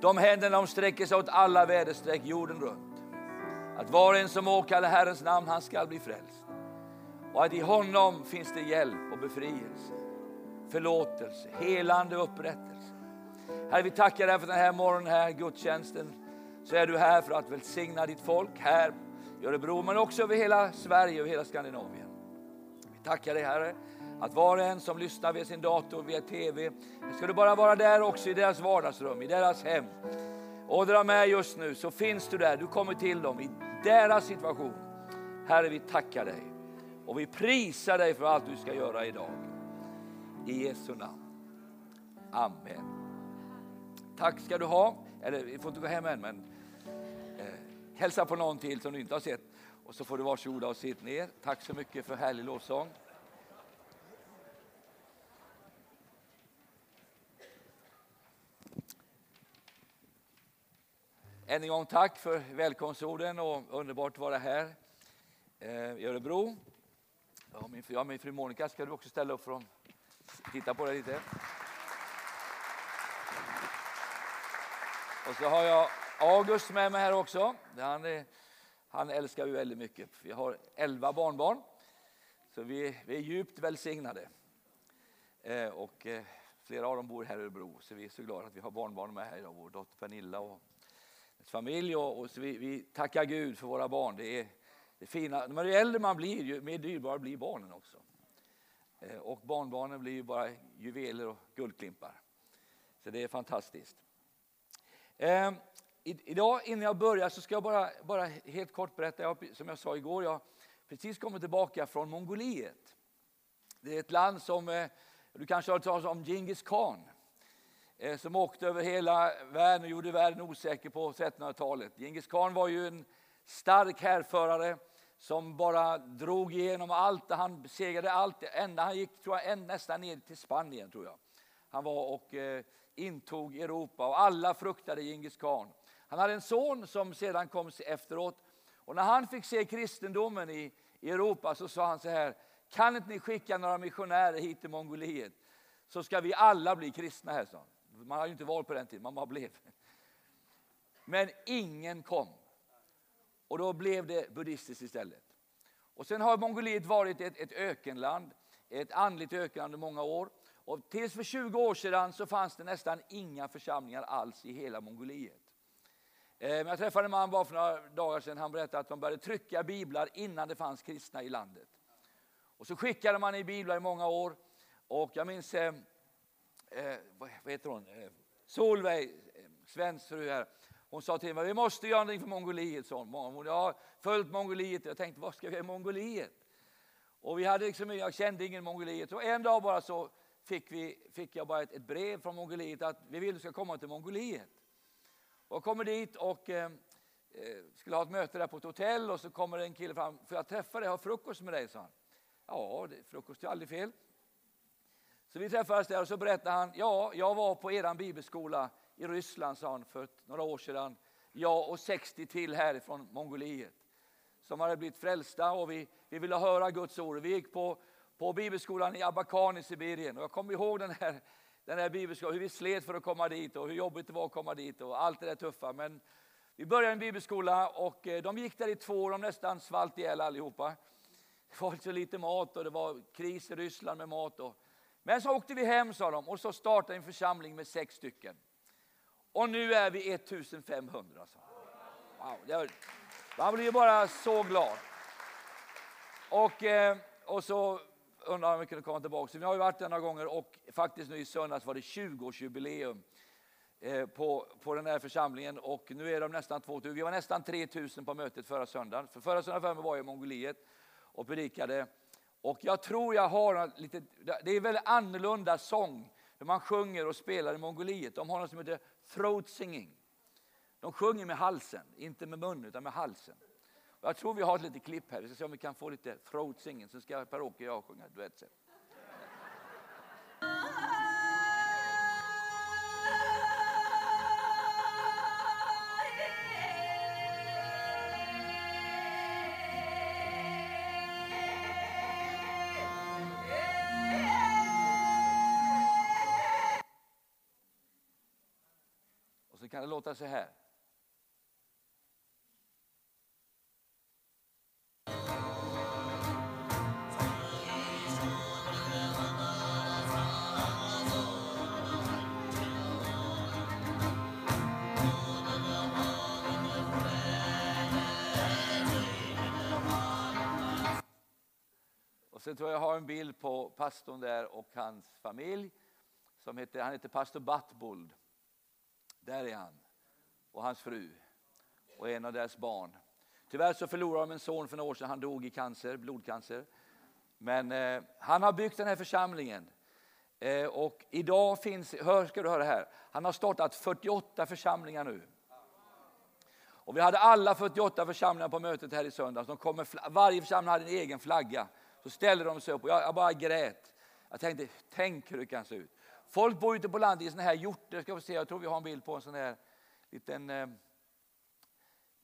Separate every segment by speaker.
Speaker 1: De händerna de sträcker sig åt alla väderstreck jorden runt. Att var och en som åkallar Herrens namn, han skall bli frälst. Och att i honom finns det hjälp och befrielse, förlåtelse, helande och upprättelse. Herre, vi tackar dig för den här morgonen, här gudstjänsten. Så är du här för att välsigna ditt folk här i Örebro, men också över hela Sverige och hela Skandinavien. Vi tackar dig Herre, att var och en som lyssnar via sin dator, via TV, ska du bara vara där också i deras vardagsrum, i deras hem. Och dra med just nu så finns du där, du kommer till dem i deras situation. Herre, vi tackar dig och vi prisar dig för allt du ska göra idag. I Jesu namn. Amen. Tack ska du ha. Eller vi får inte gå hem än, men eh, hälsa på någon till som du inte har sett. Och så får du varsågoda och sitt ner. Tack så mycket för härlig lovsång. Än en gång tack för välkomstorden och underbart att vara här eh, i Örebro. Ja, min, ja, min fru Monica, ska du också ställa upp för att titta på det lite? Och så har jag August med mig här också. Han, är, han älskar vi väldigt mycket. Vi har elva barnbarn, så vi, vi är djupt välsignade. Eh, och eh, flera av dem bor här i Örebro, så vi är så glada att vi har barnbarn med här idag. Vår dotter Pernilla och familj. Och, och vi, vi, tackar Gud för våra barn. Det är, det är fina. Men ju äldre man blir, ju mer dyrbara blir barnen också. Eh, och barnbarnen blir ju bara juveler och guldklimpar. Så det är fantastiskt. Eh, idag innan jag börjar så ska jag bara, bara helt kort berätta, jag, som jag sa igår, jag har precis kommit tillbaka från Mongoliet. Det är ett land som, eh, du kanske har hört talas om Genghis khan, eh, Eh, som åkte över hela världen och gjorde världen osäker på 1300-talet. Genghis khan var ju en stark härförare som bara drog igenom allt, han besegrade allt, ända han gick tror jag, nästan ner till Spanien tror jag. Han var och eh, intog Europa och alla fruktade Genghis khan. Han hade en son som sedan kom efteråt och när han fick se kristendomen i, i Europa så sa han så här, kan inte ni skicka några missionärer hit till Mongoliet så ska vi alla bli kristna här, sa man hade ju inte val på den tiden, man bara blev. Men ingen kom. Och då blev det buddhistiskt istället. Och sen har Mongoliet varit ett, ett ökenland, ett andligt ökenland i många år. Och tills för 20 år sedan så fanns det nästan inga församlingar alls i hela Mongoliet. Eh, jag träffade en man bara för några dagar sedan. Han berättade att de började trycka biblar innan det fanns kristna i landet. Och så skickade man i biblar i många år. Och jag minns, eh, eh, vad heter hon, eh, Solveig, eh, svensk fru här. Hon sa till mig, vi måste göra någonting för Mongoliet. Så hon. Jag har följt Mongoliet. Jag tänkte, vad ska vi göra i Mongoliet? Och vi hade liksom, jag kände ingen Mongoliet. Och en dag bara så fick, vi, fick jag bara ett, ett, brev från Mongoliet att vi vill att du ska komma till Mongoliet. Och jag kommer dit och eh, eh, skulle ha ett möte där på ett hotell och så kommer en kille fram. Får jag träffa dig och ha frukost med dig? sa han. Ja, det, frukost är aldrig fel. Så vi träffades där och så berättade han. Ja, jag var på eran bibelskola i Ryssland, sa han, för några år sedan. Jag och 60 till härifrån Mongoliet som hade blivit frälsta och vi, vi ville höra Guds ord. Vi gick på på bibelskolan i Abakan i Sibirien. Och jag kommer ihåg den här, den här bibelskolan, hur vi slet för att komma dit och hur jobbigt det var att komma dit och allt det där tuffa. Men vi började en bibelskola och eh, de gick där i två år, de nästan svalt ihjäl allihopa. Det var så lite mat och det var kris i Ryssland med mat. Och... Men så åkte vi hem sa de och så startade en församling med sex stycken. Och nu är vi 1500. sa Wow, det man blir bara så glad. Och, eh, och så undrar om vi kunde komma tillbaka. vi har ju varit där några gånger och faktiskt nu i söndags var det 20-årsjubileum eh, på, på den här församlingen och nu är de nästan 2000. Vi var nästan 3000 på mötet förra söndagen. För förra söndagen var jag i Mongoliet och predikade. Och jag tror jag har lite, det är en väldigt annorlunda sång hur man sjunger och spelar i Mongoliet. De har något som heter throat singing. De sjunger med halsen, inte med munnen utan med halsen. Jag tror vi har ett litet klipp här. Vi ska se om vi kan få lite throat singing. Sen ska Per-Åke och jag sjunga duett kan det låta så här. Och sen tror jag jag har en bild på pastorn där och hans familj. Som heter, han heter pastor Buttbold. Där är han. Och hans fru. Och en av deras barn. Tyvärr så förlorade de en son för några år sedan. Han dog i cancer, blodcancer. Men eh, han har byggt den här församlingen. Eh, och idag finns, hör, ska du höra här, han har startat 48 församlingar nu. Och vi hade alla 48 församlingar på mötet här i söndags. De kom varje församling hade en egen flagga. Så ställde de sig upp och jag, jag bara grät. Jag tänkte, tänk hur det kan se ut. Folk bor ute på landet i såna här hjortar. Ska vi se, jag tror vi har en bild på en sån här liten... Eh,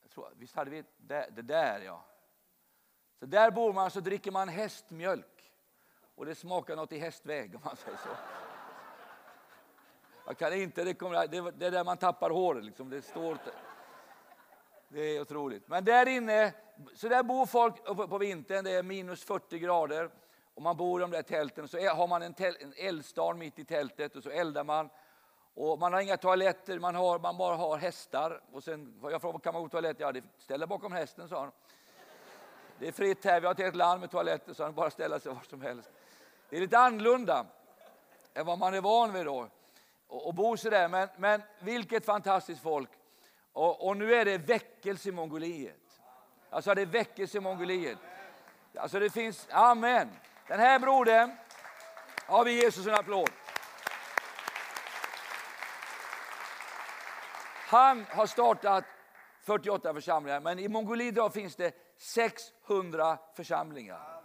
Speaker 1: jag tror, visst hade vi det, det där ja. Så där bor man så dricker man hästmjölk. Och det smakar något i hästväg om man säger så. Jag kan inte rekommendera, det, det är där man tappar håret liksom. Det står det är otroligt. Men där inne, så där bor folk på vintern, det är minus 40 grader. Och man bor i de där tälten, så har man en, en eldstad mitt i tältet och så eldar man. Och man har inga toaletter, man, har, man bara har hästar. Och sen, jag frågade, kan man gå på toalett? Ja, det ställer bakom hästen, sa han. Det är fritt här, vi har ett helt land med toaletter, så han bara ställa sig var som helst. Det är lite annorlunda än vad man är van vid då. Och, och bo sådär, men, men vilket fantastiskt folk. Och, och, nu är det väckelse i Mongoliet. Alltså det är väckelse i Mongoliet. Alltså det finns, amen. Den här brodern har vi Jesus en applåd. Han har startat 48 församlingar, men i Mongoliet idag finns det 600 församlingar.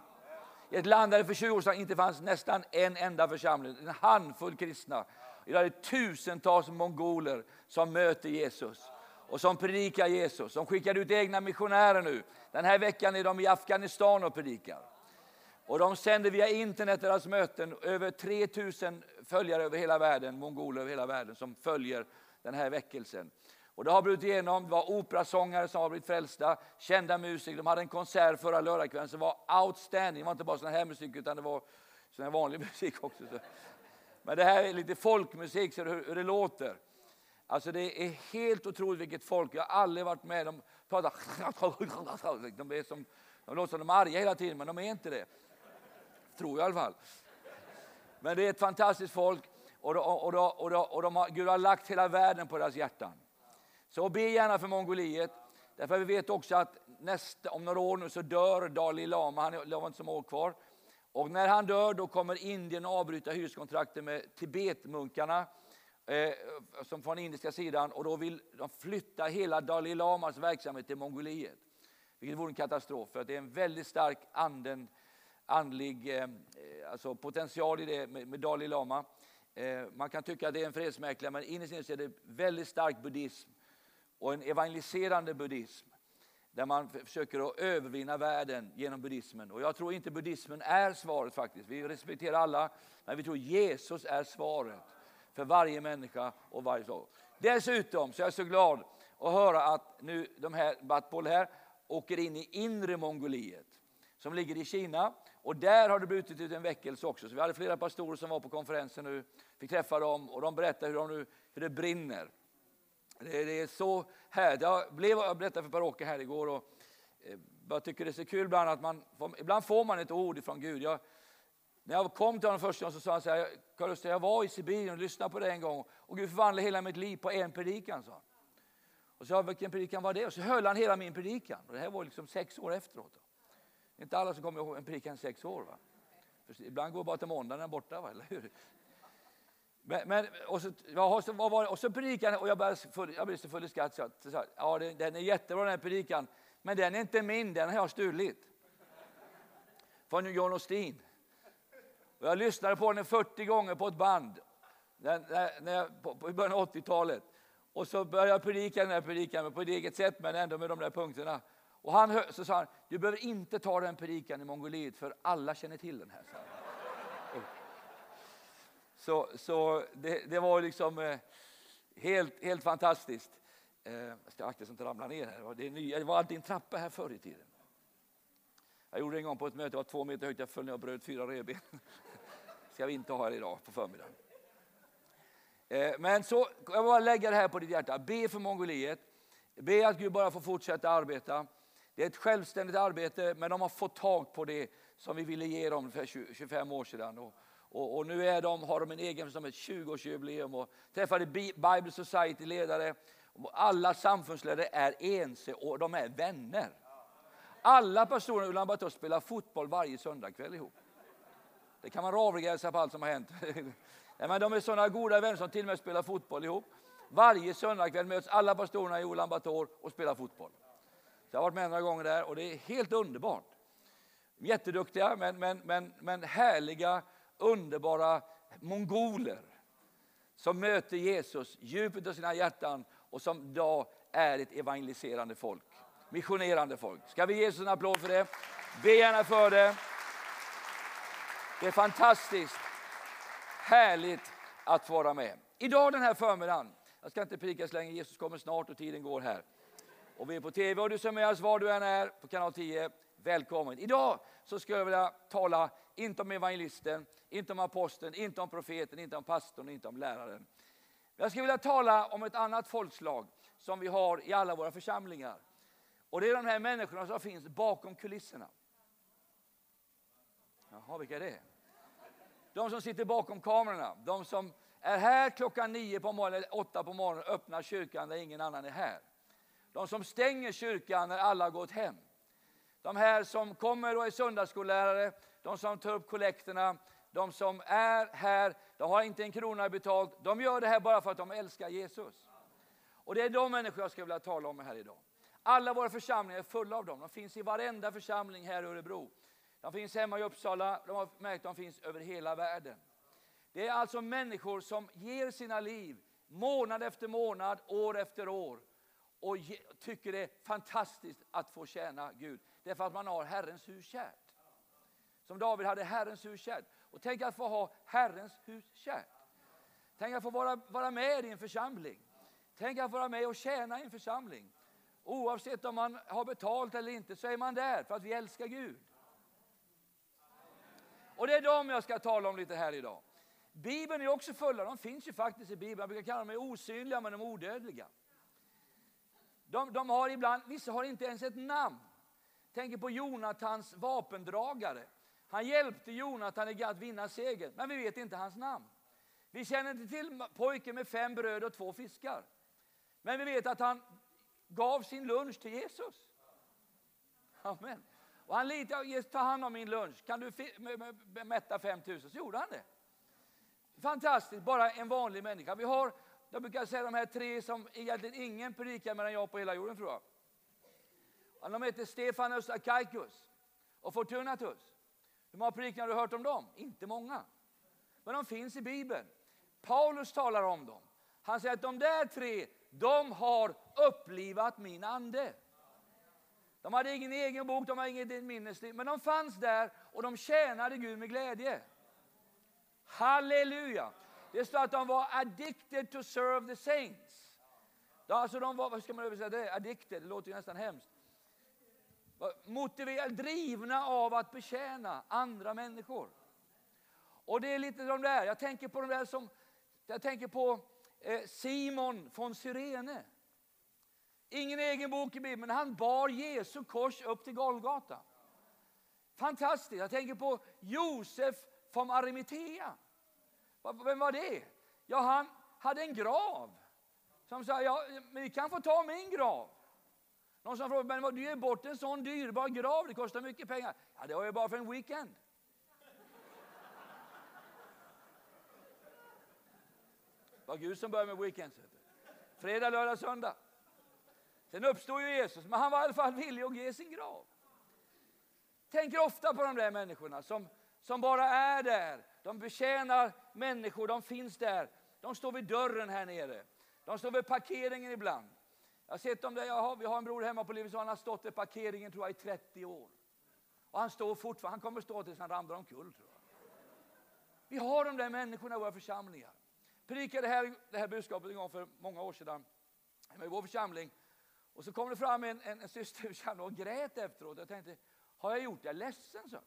Speaker 1: I ett land där det för 20 år sedan inte fanns nästan en enda församling, en handfull kristna. Idag är det tusentals mongoler som möter Jesus och som predikar Jesus. De skickar ut egna missionärer nu. Den här veckan är de i Afghanistan och predikar. Och de sänder via internet deras möten. Över 3000 följare över hela världen, mongoler över hela världen som följer den här väckelsen. Och det har brutit igenom, det var operasångare som har blivit frälsta, kända musiker. De hade en konsert förra lördagskvällen som var outstanding. Det var inte bara sån här musik utan det var sån här vanlig musik också. Men det här är lite folkmusik, så hur, hur det låter. Alltså det är helt otroligt vilket folk. Jag har aldrig varit med. De pratar... De, är som, de låter som de är arga hela tiden, men de är inte det. Tror jag i alla fall. Men det är ett fantastiskt folk och, då, och, då, och, och de har, Gud har lagt hela världen på deras hjärtan. Så be gärna för Mongoliet. Därför vi vet också att nästa, om några år nu så dör Dalai Lama, han har inte så många år kvar. Och när han dör då kommer Indien avbryta hyreskontraktet med Tibetmunkarna eh, som från indiska sidan och då vill de flytta hela Dalai Lamas verksamhet till Mongoliet. Vilket vore en katastrof för att det är en väldigt stark anden, andlig eh, alltså potential i det med, med Dalai Lama. Eh, man kan tycka att det är en fredsmäklare men innerst inne är det väldigt stark buddhism och en evangeliserande buddhism där man försöker att övervinna världen genom buddhismen. Och jag tror inte buddhismen är svaret faktiskt. Vi respekterar alla, men vi tror Jesus är svaret för varje människa och varje sak. Dessutom så är jag så glad att höra att nu de här Batbol här åker in i inre Mongoliet som ligger i Kina. Och där har det brutit ut en väckelse också. Så vi hade flera pastorer som var på konferensen nu, fick träffa dem och de berättade hur, de nu, hur det brinner. Det, det är så härligt. Jag, blev, jag berättade för Per-Åke här igår och eh, jag tycker det är så kul ibland att man, ibland får man ett ord från Gud. Jag, när jag kom till honom första gången så sa han så här, Karl jag var i Sibirien och lyssnade på det en gång och Gud förvandlade hela mitt liv på en predikan. Sa han. Och så vilken predikan var det? Och så höll han hela min predikan. Och det här var liksom sex år efteråt. Det är inte alla som kommer ihåg en predikan sex år. Va? För ibland går bara till måndagen borta, va? eller hur? Men, men, och, så, ja, så, vad var det? och så predikade och jag, började full, jag blev så full i skratt. Så, så, ja, den är jättebra den här predikan, men den är inte min, den har jag stulit. Från John Osteen. Och jag lyssnade på den 40 gånger på ett band när, när, när på, på, i början av 80-talet. Och så började jag predika den här predikan på ett eget sätt, men ändå med de där punkterna. Och han så sa han, du behöver inte ta den predikan i Mongoliet, för alla känner till den här. Så, så det, det, var liksom, eh, Helt, helt fantastiskt. Eh, jag ska akta så inte ramla ner här. Det, är nya, det var alltid en trappa här förr i tiden. Jag gjorde det en gång på ett möte, det var två meter högt, jag föll ner och bröt fyra revben. ska vi inte ha här idag på förmiddagen. Eh, men så, jag vill bara lägga det här på ditt hjärta. Be för Mongoliet. Be att Gud bara får fortsätta arbeta. Det är ett självständigt arbete, men de har fått tag på det som vi ville ge dem för 25 år sedan. Och, och, och nu är de, har de en egen som ett 20-årsjubileum och träffade Bible Society-ledare. Alla samfundsledare är ense och de är vänner. Alla personer i Ulan Bator spelar fotboll varje söndagkväll ihop. Det kan man avgränsa på allt som har hänt. Men de är sådana goda vänner som till och med spelar fotboll ihop. Varje söndagkväll möts alla pastorerna i Ulan Bator och spelar fotboll. Så jag har varit med några gånger där och det är helt underbart. Jätteduktiga men, men, men, men härliga, underbara mongoler som möter Jesus djupet av sina hjärtan och som idag är ett evangeliserande folk, missionerande folk. Ska vi ge Jesus en applåd för det? Be gärna för det. Det är fantastiskt härligt att få vara med. Idag den här förmiddagen, jag ska inte predika så länge, Jesus kommer snart och tiden går här. Och vi är på tv och du som är med oss var du än är på kanal 10, välkommen. Idag så skulle jag vilja tala inte om evangelisten, inte om aposteln, inte om profeten, inte om pastorn, inte om läraren. Jag skulle vilja tala om ett annat folkslag som vi har i alla våra församlingar. Och det är de här människorna som finns bakom kulisserna. Jaha, vilka är det? De som sitter bakom kamerorna, de som är här klockan nio på morgonen, eller åtta på morgonen och öppnar kyrkan där ingen annan är här. De som stänger kyrkan när alla har gått hem. De här som kommer och är söndagsskollärare, de som tar upp kollekterna, de som är här, de har inte en krona betalt. De gör det här bara för att de älskar Jesus. Och det är de människor jag skulle vilja tala om här idag. Alla våra församlingar är fulla av dem. De finns i varenda församling här i Örebro. De finns hemma i Uppsala, de har märkt att de finns över hela världen. Det är alltså människor som ger sina liv månad efter månad, år efter år och tycker det är fantastiskt att få tjäna Gud. Därför att man har Herrens hus kärt. Som David hade Herrens hus kärt. Och tänk att få ha Herrens hus kärt. Tänk att få vara, vara med i en församling. Tänk att få vara med och tjäna i en församling. Oavsett om man har betalt eller inte så är man där för att vi älskar Gud. Och det är dem jag ska tala om lite här idag. Bibeln är också full av, de finns ju faktiskt i Bibeln, jag brukar kalla dem osynliga men de odödliga. De, de har ibland, vissa har inte ens ett namn. Tänker på Jonatans vapendragare. Han hjälpte Jonatan i att vinna segern, men vi vet inte hans namn. Vi känner inte till pojken med fem bröd och två fiskar. Men vi vet att han gav sin lunch till Jesus. Amen. Och han litade, ta hand om min lunch, kan du mätta 5000? Så gjorde han det. Fantastiskt, bara en vanlig människa. Vi har, jag brukar säga de här tre som egentligen ingen predikar mellan jag på hela jorden tror jag. De heter Stefanus Akaikus och Fortunatus. Hur många predikningar har du hört om dem? Inte många. Men de finns i Bibeln. Paulus talar om dem. Han säger att de där tre, de har upplivat min ande. De hade ingen egen bok, de hade inget minnesliv, men de fanns där och de tjänade Gud med glädje. Halleluja! Det står att de var addicted to serve the saints. Alltså de var, vad ska man översätta det? Addicted, det låter ju nästan hemskt. Motiverade, drivna av att betjäna andra människor. Och det är lite de där, jag tänker på de där som, jag tänker på eh, Simon från Syrene. Ingen egen bok i Bibeln, men han bar Jesu kors upp till Golgata. Fantastiskt. Jag tänker på Josef från Arimathea. Vem var det? Ja, han hade en grav. Som sa, ja, men ni kan få ta min grav. Någon som frågade, men du ger bort en sån dyrbar grav, det kostar mycket pengar. Ja, det var ju bara för en weekend. Det var Gud som började med weekends. Fredag, lördag, söndag. Sen uppstod ju Jesus, men han var i alla fall villig att ge sin grav. Tänker ofta på de där människorna som, som bara är där. De betjänar människor, de finns där. De står vid dörren här nere. De står vid parkeringen ibland. Jag har sett dem där, jag har, vi har en bror hemma på Livets han har stått vid parkeringen tror jag i 30 år. Och han står fortfarande, han kommer stå tills han ramlar omkull tror jag. Vi har de där människorna i våra församlingar. predikade det här, det här budskapet en gång för många år sedan i vår församling. Och så kom det fram en, en, en syster i församlingen och grät efteråt. Jag tänkte, har jag gjort dig ledsen? Så.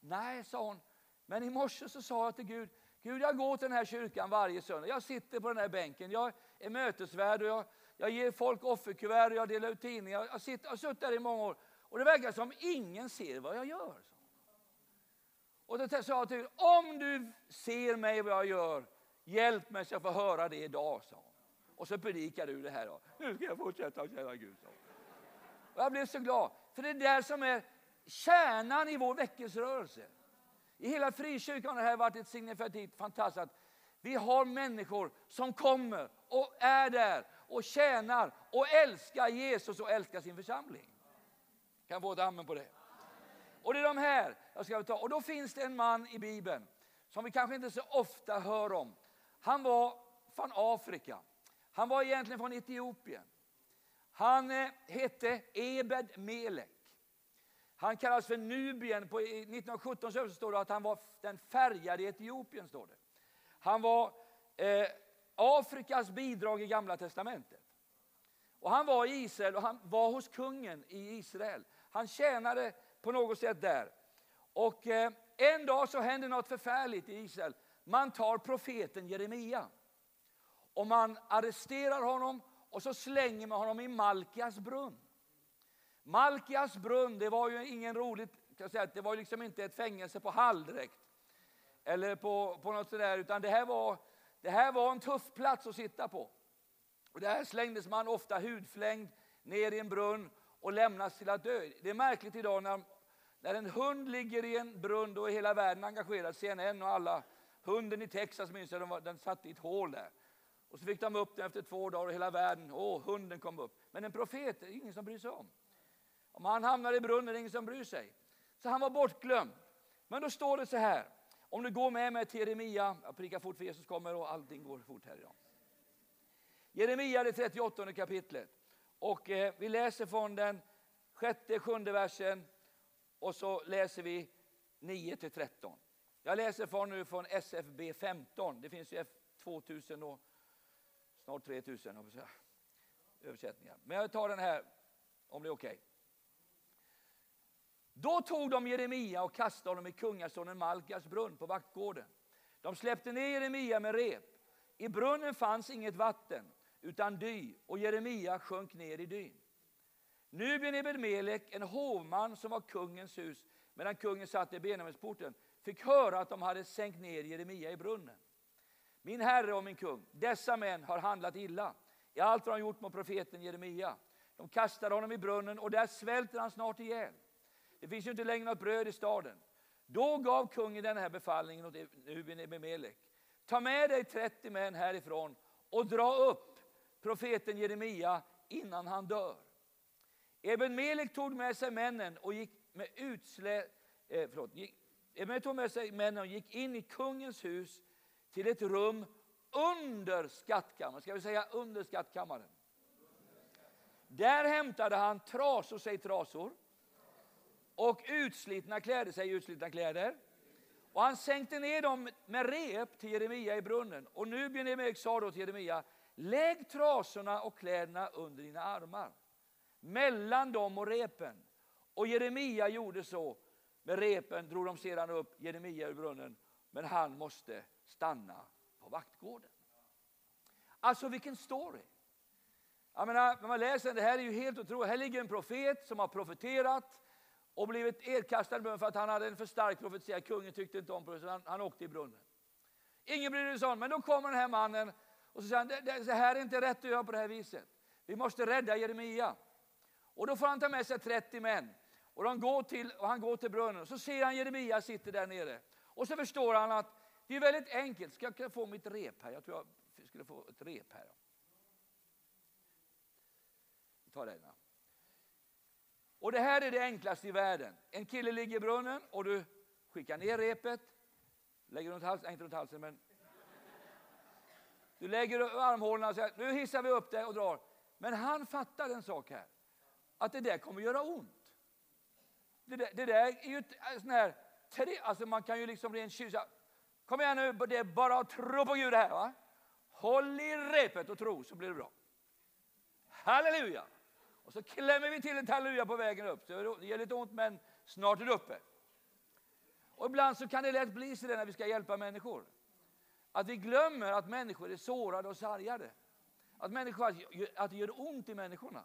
Speaker 1: Nej, sa hon. Men i morse så sa jag till Gud, Gud jag går till den här kyrkan varje söndag. Jag sitter på den här bänken, jag är mötesvärd och jag, jag ger folk offerkuvert och jag delar ut tidningar. Jag, sitter, jag har suttit där i många år och det verkar som ingen ser vad jag gör. Och då sa jag till Gud, om du ser mig vad jag gör, hjälp mig så jag får höra det idag. sa hon. Och så predikar du det här. Då. Nu ska jag fortsätta att tjäna Gud. Sa Och jag blev så glad, för det är det som är kärnan i vår väckelserörelse. I hela frikyrkan har det här varit ett signifikativt fantastiskt. Vi har människor som kommer och är där och tjänar och älskar Jesus och älskar sin församling. Kan jag få ett amen på det? Och det är de här jag ska ta. Och då finns det en man i Bibeln som vi kanske inte så ofta hör om. Han var från Afrika. Han var egentligen från Etiopien. Han eh, hette Ebed Melek. Han kallas för Nubien. På 1917 så står det att han var den färgade i Etiopien. Står det. Han var eh, Afrikas bidrag i Gamla Testamentet. Och han var i Israel och han var hos kungen i Israel. Han tjänade på något sätt där. Och eh, en dag så händer något förfärligt i Israel. Man tar profeten Jeremia och man arresterar honom och så slänger man honom i Malkias brunn. Malkias brunn, det var ju ingen roligt, kan säga, det var liksom inte ett fängelse på Hall direkt. Eller på, på något sådär, utan det här, var, det här var en tuff plats att sitta på. Och där slängdes man ofta hudflängd ner i en brunn och lämnas till att dö. Det är märkligt idag när, när en hund ligger i en brunn, då är hela världen engagerad, CNN och alla. Hunden i Texas minns jag, den, den satt i ett hål där. Och så fick de upp den efter två dagar och hela världen, åh, hunden kom upp. Men en profet det är ingen som bryr sig om. Om han hamnar i brunnen är det ingen som bryr sig. Så han var bortglömd. Men då står det så här, om du går med mig till Jeremia, jag prickar fort för Jesus kommer och allting går fort här idag. Jeremia det 38 kapitlet. Och eh, vi läser från den sjätte, sjunde versen och så läser vi 9 till 13. Jag läser från nu från SFB 15. Det finns ju 2000 och snart 3000 översättningar. Men jag tar den här om det är okej. Okay. Då tog de Jeremia och kastade honom i kungasonen Malkas brunn på vaktgården. De släppte ner Jeremia med rep. I brunnen fanns inget vatten utan dy och Jeremia sjönk ner i dyn. Nu blev Melek, en hovman som var kungens hus, medan kungen satt i Benjaminsporten, fick höra att de hade sänkt ner Jeremia i brunnen. Min herre och min kung, dessa män har handlat illa i allt vad de gjort mot profeten Jeremia. De kastade honom i brunnen och där svälter han snart ihjäl. Det finns ju inte längre något bröd i staden. Då gav kungen den här befallningen åt Ebed-Melek. Ta med dig 30 män härifrån och dra upp profeten Jeremia innan han dör. Eben-Melek tog med sig männen och gick med utslä, eh, förlåt, gick, Eben tog med sig männen och gick in i kungens hus till ett rum under skattkammaren, ska vi säga under skattkammaren. Där hämtade han trasor, säg trasor, och utslitna kläder, säg utslitna kläder. Och han sänkte ner dem med rep till Jeremia i brunnen. Och nu Benjamin sa då till Jeremia, lägg trasorna och kläderna under dina armar, mellan dem och repen. Och Jeremia gjorde så. Med repen drog de sedan upp Jeremia ur brunnen, men han måste stanna på vaktgården. Alltså vilken story! Jag menar, när man läser det här är ju helt otroligt. Här ligger en profet som har profeterat och blivit erkastad i brunnen för att han hade en för stark profetia. Kungen tyckte inte om det, han, han åkte i brunnen. Ingen brydde sig om men då kommer den här mannen och så säger han, det, det, det här är inte rätt att göra på det här viset. Vi måste rädda Jeremia. Och då får han ta med sig 30 män. Och, de går till, och han går till brunnen och så ser han Jeremia sitter där nere. Och så förstår han att det är väldigt enkelt. Ska jag få mitt rep här? Jag tror jag skulle få ett rep här. Ta den. Och det här är det enklaste i världen. En kille ligger i brunnen och du skickar ner repet, lägger runt halsen, inte runt halsen men du lägger armhålorna och säger nu hissar vi upp dig och drar. Men han fattar en sak här, att det där kommer göra ont. Det där, det där är ju ett sån här, alltså man kan ju liksom rent kyssa. Kom igen nu, det är bara att tro på Gud här. Va? Håll i repet och tro så blir det bra. Halleluja! Och så klämmer vi till ett halleluja på vägen upp. Så det gör lite ont men snart är det uppe. Och ibland så kan det lätt bli så när vi ska hjälpa människor. Att vi glömmer att människor är sårade och sargade. Att, människor, att det gör ont i människorna.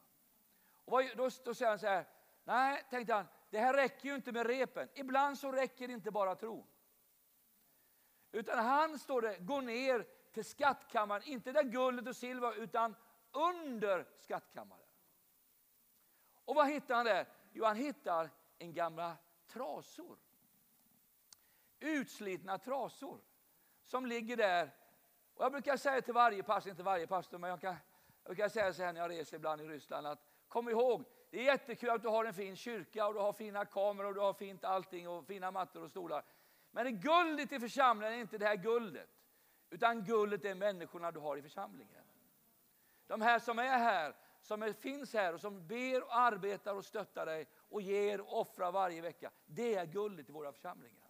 Speaker 1: Och då, då säger han så här, nej, tänkte han, det här räcker ju inte med repen. Ibland så räcker det inte bara tro. Utan han, står det, går ner till skattkammaren, inte där guldet och silver, utan under skattkammaren. Och vad hittar han där? Jo, han hittar en gamla trasor. Utslitna trasor som ligger där. Och jag brukar säga till varje pastor, inte varje pastor, men jag, kan, jag brukar säga så här när jag reser ibland i Ryssland att kom ihåg, det är jättekul att du har en fin kyrka och du har fina kameror och du har fint allting och fina mattor och stolar. Men det guldet i församlingen är inte det här guldet, utan guldet är människorna du har i församlingen. De här som är här, som är, finns här och som ber och arbetar och stöttar dig och ger och offrar varje vecka. Det är guldet i våra församlingar.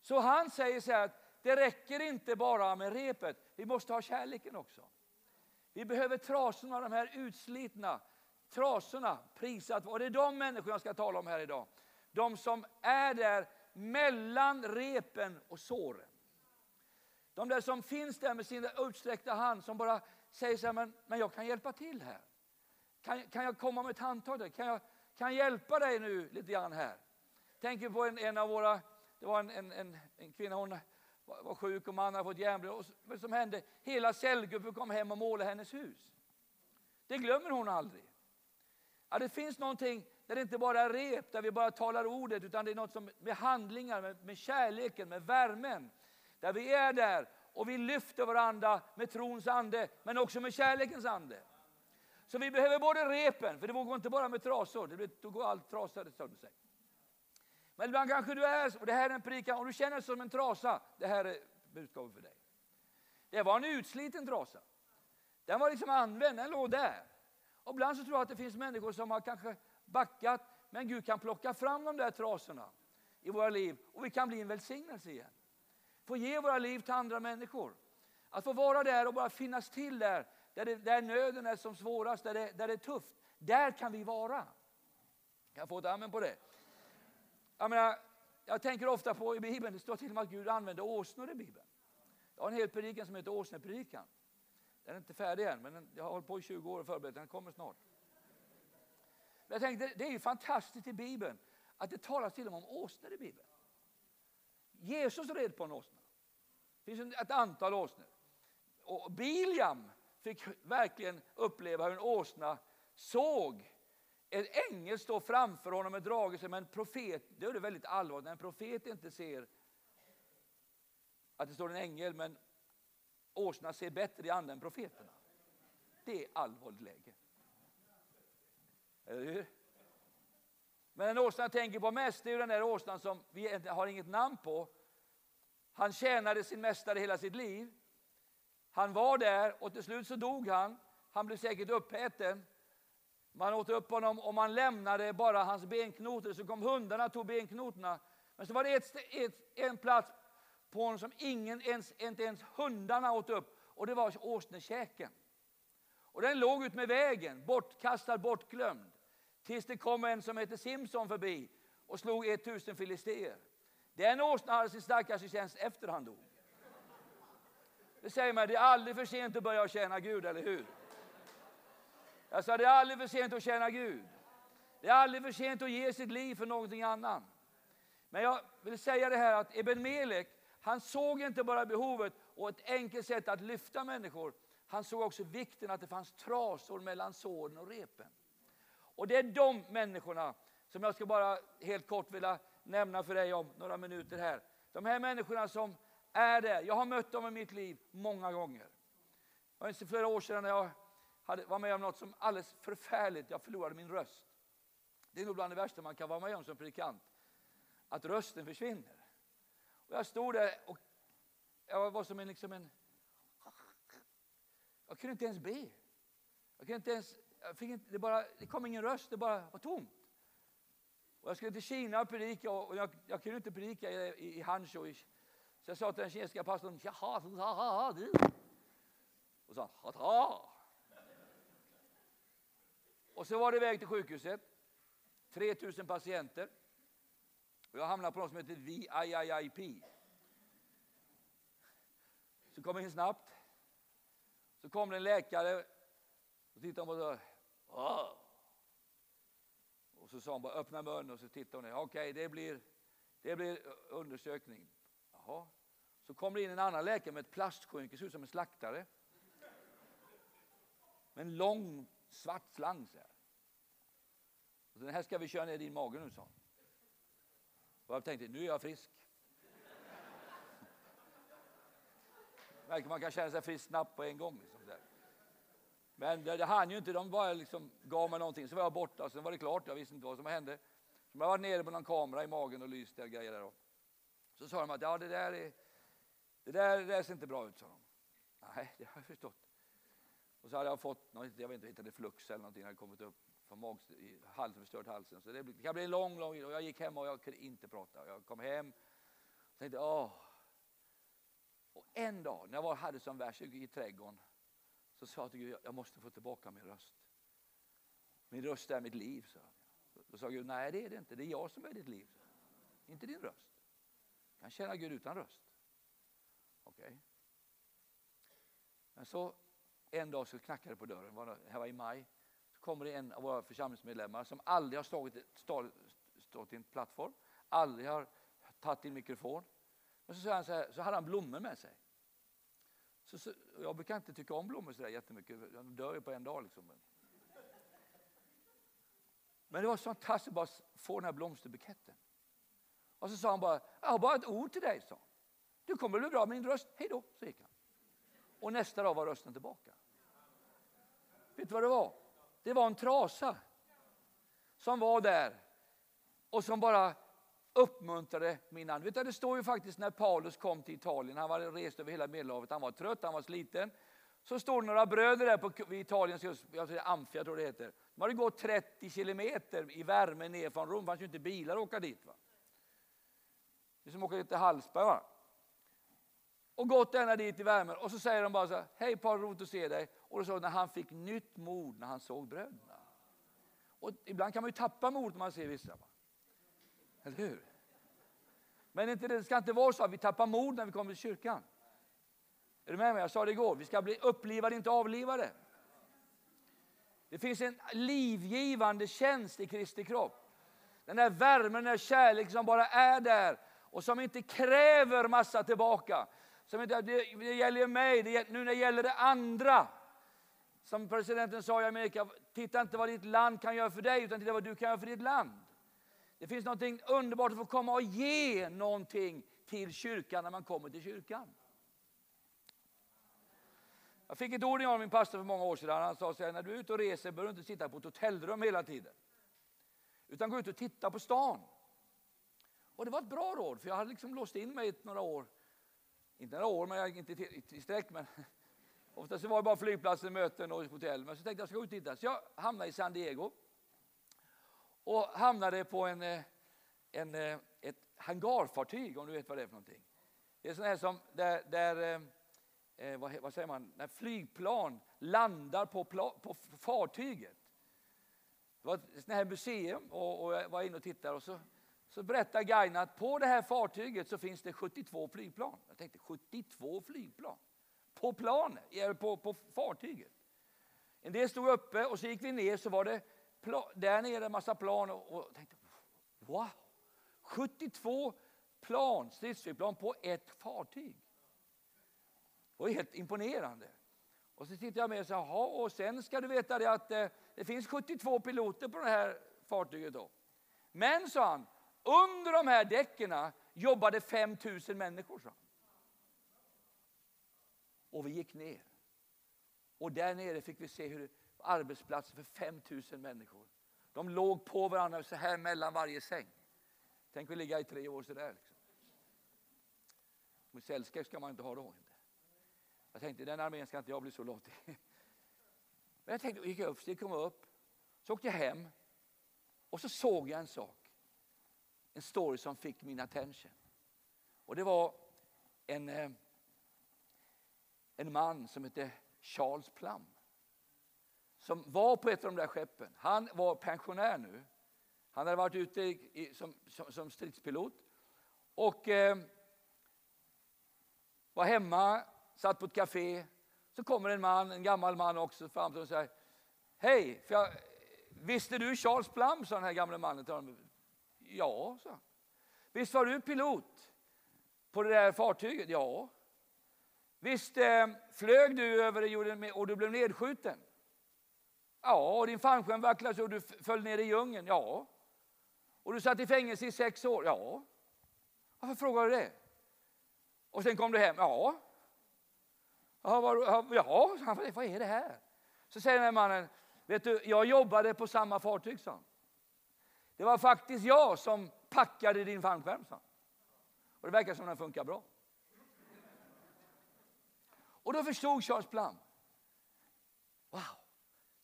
Speaker 1: Så han säger så här att det räcker inte bara med repet, vi måste ha kärleken också. Vi behöver trasorna, de här utslitna trasorna, prisat Och det är de människorna jag ska tala om här idag. De som är där mellan repen och såren. De där som finns där med sin utsträckta hand som bara säger så här, men, men jag kan hjälpa till här. Kan, kan jag komma med ett handtag? Kan jag, kan jag hjälpa dig nu lite grann här? Tänker på en, en av våra, det var en, en, en, en kvinna, hon var, var sjuk och mannen hade fått järnblöd. Vad som hände? Hela cellgruppen kom hem och målade hennes hus. Det glömmer hon aldrig. Ja, det finns någonting där det inte bara är rep, där vi bara talar ordet, utan det är något som med handlingar, med, med kärleken, med värmen. Där vi är där och vi lyfter varandra med trons ande, men också med kärlekens ande. Så vi behöver både repen, för det går inte bara med trasor, det blir, då går allt trasor sönder sig. Men ibland kanske du är, och det här är en predikan, om du känner dig som en trasa, det här är budskapet för dig. Det var en utsliten trasa. Den var liksom använd, den låg där. Och ibland så tror jag att det finns människor som har kanske backat, men Gud kan plocka fram de där trasorna i våra liv och vi kan bli en välsignelse igen. Få ge våra liv till andra människor. Att få vara där och bara finnas till där, där, det, där nöden är som svårast, där det, där det är tufft. Där kan vi vara. Kan jag få ett amen på det? Jag, menar, jag tänker ofta på i Bibeln, det står till och med att Gud använder åsnor i Bibeln. Jag har en hel predikan som heter Åsnepredikan. Den är inte färdig än, men jag har hållit på i 20 år och förberett den kommer snart. Men jag tänkte, det är ju fantastiskt i Bibeln att det talas till och med om åsnor i Bibeln. Jesus red på en åsna. Det finns ett antal åsnor. Och Biliam fick verkligen uppleva hur en åsna såg en ängel stå framför honom med dragelse, men en profet, det är det väldigt allvarligt när en profet inte ser att det står en ängel, men åsna ser bättre i anden än profeterna. Det är allvarligt läge. Eller hur? Men den åsnan jag tänker på mest är den där åsnan som vi har inget namn på. Han tjänade sin mästare hela sitt liv. Han var där och till slut så dog han. Han blev säkert uppäten. Man åt upp honom och man lämnade bara hans benknotor. Så kom hundarna och tog benknotorna. Men så var det ett, ett, en plats på honom som ingen ens, inte ens hundarna åt upp. Och det var åsnekäken. Och den låg ut med vägen, bortkastad, bortglömd. Tills det kom en som hette Simson förbi och slog 1000 filister. Den åsnan hade sin starkaste tjänst efter han dog. Det säger man, det är aldrig för sent att börja tjäna Gud, eller hur? Jag sa, det är aldrig för sent att tjäna Gud. Det är aldrig för sent att ge sitt liv för någonting annat. Men jag vill säga det här att Eben Melek, han såg inte bara behovet och ett enkelt sätt att lyfta människor. Han såg också vikten att det fanns trasor mellan såren och repen. Och det är de människorna som jag ska bara helt kort vilja nämna för dig om några minuter här. De här människorna som är där, jag har mött dem i mitt liv många gånger. Det var flera år sedan när jag hade, var med om något som alldeles förfärligt, jag förlorade min röst. Det är nog bland det värsta man kan vara med om som predikant, att rösten försvinner. Och jag stod där och jag var som en, liksom en... Jag kunde inte ens be. Jag kunde inte ens jag fick inte, det, bara, det kom ingen röst, det bara var tomt. Och jag skulle till Kina och predika och jag, jag kunde inte predika i, i, i Hanzhou. Så jag sa till den kinesiska pastorn, jaha, jaha, du. Och så sa han, Och så var det iväg till sjukhuset. 3000 patienter. Och jag hamnade på något som heter VIIIP. Så kom jag in snabbt. Så kom det en läkare och tittade på mig och Och så sa hon bara öppna munnen och så tittade hon ner. Okej, okay, det, blir, det blir undersökning. Jaha. Så kommer det in en annan läkare med ett plastskynke, ser ut som en slaktare. Med en lång svart slang så här. Och den här ska vi köra ner i din mage nu, sa hon. Och jag tänkte, nu är jag frisk. Verkar man kan känna sig frisk snabbt på en gång. Liksom, men det, det hann ju inte, de bara liksom gav mig någonting, så var jag borta, sen var det klart, jag visste inte vad som hände. Så jag var nere på någon kamera i magen och lyste och grejer där. Då. Så sa de att ja, det där, är, det där, det där ser inte bra ut, sa de. Nej, det har jag förstått. Och så hade jag fått, jag vet inte, hittade flux eller någonting, hade kommit upp från mag, halsen, förstört halsen. Så det, det kan bli en lång, lång, och jag gick hem och jag kunde inte prata. Jag kom hem och tänkte, åh. Och en dag när jag var, hade som värst i trädgården så sa jag till Gud, jag måste få tillbaka min röst. Min röst är mitt liv, sa jag. Då sa Gud, nej det är det inte, det är jag som är ditt liv. Inte din röst. Du kan känna Gud utan röst. Okej. Okay. Men så en dag så knackade det på dörren, det här var i maj. Så kommer det en av våra församlingsmedlemmar som aldrig har stått, stått, stått i en plattform, aldrig har tagit en mikrofon. Men så, han så, här, så hade han blommor med sig. Så, så, jag brukar inte tycka om blommor så där jättemycket, de dör ju på en dag. Liksom. Men det var så fantastiskt att bara få den här blomsterbuketten. Och så sa han bara, jag har bara ett ord till dig, sa Du kommer bli bra med din röst, hej då, så gick han. Och nästa dag var rösten tillbaka. Vet du vad det var? Det var en trasa som var där och som bara uppmuntrade min ande. Vet du, det står ju faktiskt när Paulus kom till Italien, han var rest över hela Medelhavet, han var trött, han var sliten. Så står det några bröder där på Italiens jag tror Amfia tror det heter. De hade gått 30 kilometer i värme ner från Rom, det fanns ju inte bilar att åka dit. Va? Det är som att åka till Hallsberg. Va? Och gått ända dit i värmen och så säger de bara så här, hej Paul, roligt att se dig. Och då sa när han fick nytt mod när han såg bröderna. Och ibland kan man ju tappa mod när man ser vissa. Va? Eller hur? Men inte, det ska inte vara så att vi tappar mod när vi kommer till kyrkan. Är du med mig? Jag sa det igår, vi ska bli upplivade, inte avlivade. Det finns en livgivande tjänst i Kristi kropp. Den där värmen, den där kärleken som bara är där och som inte kräver massa tillbaka. Som inte, det, det gäller mig, det, nu när det gäller det andra. Som presidenten sa i Amerika, titta inte vad ditt land kan göra för dig, utan titta vad du kan göra för ditt land. Det finns något underbart att få komma och ge någonting till kyrkan när man kommer till kyrkan. Jag fick ett ord av min pastor för många år sedan. Han sa så här, när du är ute och reser bör du inte sitta på ett hotellrum hela tiden. Utan gå ut och titta på stan. Och det var ett bra råd, för jag hade liksom låst in mig i några år. Inte några år, men inte i sträck. Men oftast var det bara flygplatser, möten och hotell. Men så tänkte jag, jag ska gå ut och titta. Så jag hamnade i San Diego. Och hamnade på en, eh, en, eh, ett hangarfartyg, om du vet vad det är för någonting. Det är sådana här som, där, där eh, eh vad, vad, säger man, när flygplan landar på, på fartyget. Det var ett sånt här museum och, och jag var inne och tittade och så, så berättar guiden att på det här fartyget så finns det 72 flygplan. Jag tänkte 72 flygplan? På planet, på, på fartyget. En del stod uppe och så gick vi ner så var det där nere en massa plan och, och tänkte wow, 72 plan, stridsflygplan på ett fartyg. Det var helt imponerande. Och så tittade jag med och sa, jaha, och sen ska du veta det att eh, det finns 72 piloter på det här fartyget då. Men, sa han, under de här däcken jobbade 5 000 människor. han. Och vi gick ner. Och där nere fick vi se hur arbetsplatser för 5000 människor. De låg på varandra så här mellan varje säng. Tänk att ligga i tre år sådär. Liksom. Men sällskap ska man inte ha då. Inte. Jag tänkte den armén ska inte jag bli så låt Men jag tänkte, gick upp, kom upp, så åkte jag hem och så såg jag en sak. En story som fick min attention. Och det var en, eh, en man som hette Charles Plum. Som var på ett av de där skeppen. Han var pensionär nu. Han hade varit ute i, som, som, som, stridspilot. Och eh, var hemma, satt på ett café. Så kommer en man, en gammal man också fram och säger Hej, visste du Charles Plum? sa den här gamle mannen. Ja, sa han. Visst var du pilot på det där fartyget? Ja. Visst eh, flög du över jorden och du blev nedskjuten? Ja, och din fallskärm vacklade och du föll ner i djungeln? Ja. Och du satt i fängelse i sex år? Ja. Varför frågar du det? Och sen kom du hem? Ja. Ja, vad, ja, vad är det här? Så säger den här mannen, vet du, jag jobbade på samma fartyg, sa Det var faktiskt jag som packade din fallskärm, sa Och det verkar som den funkar bra. Och då förstod Charles Plum. Wow,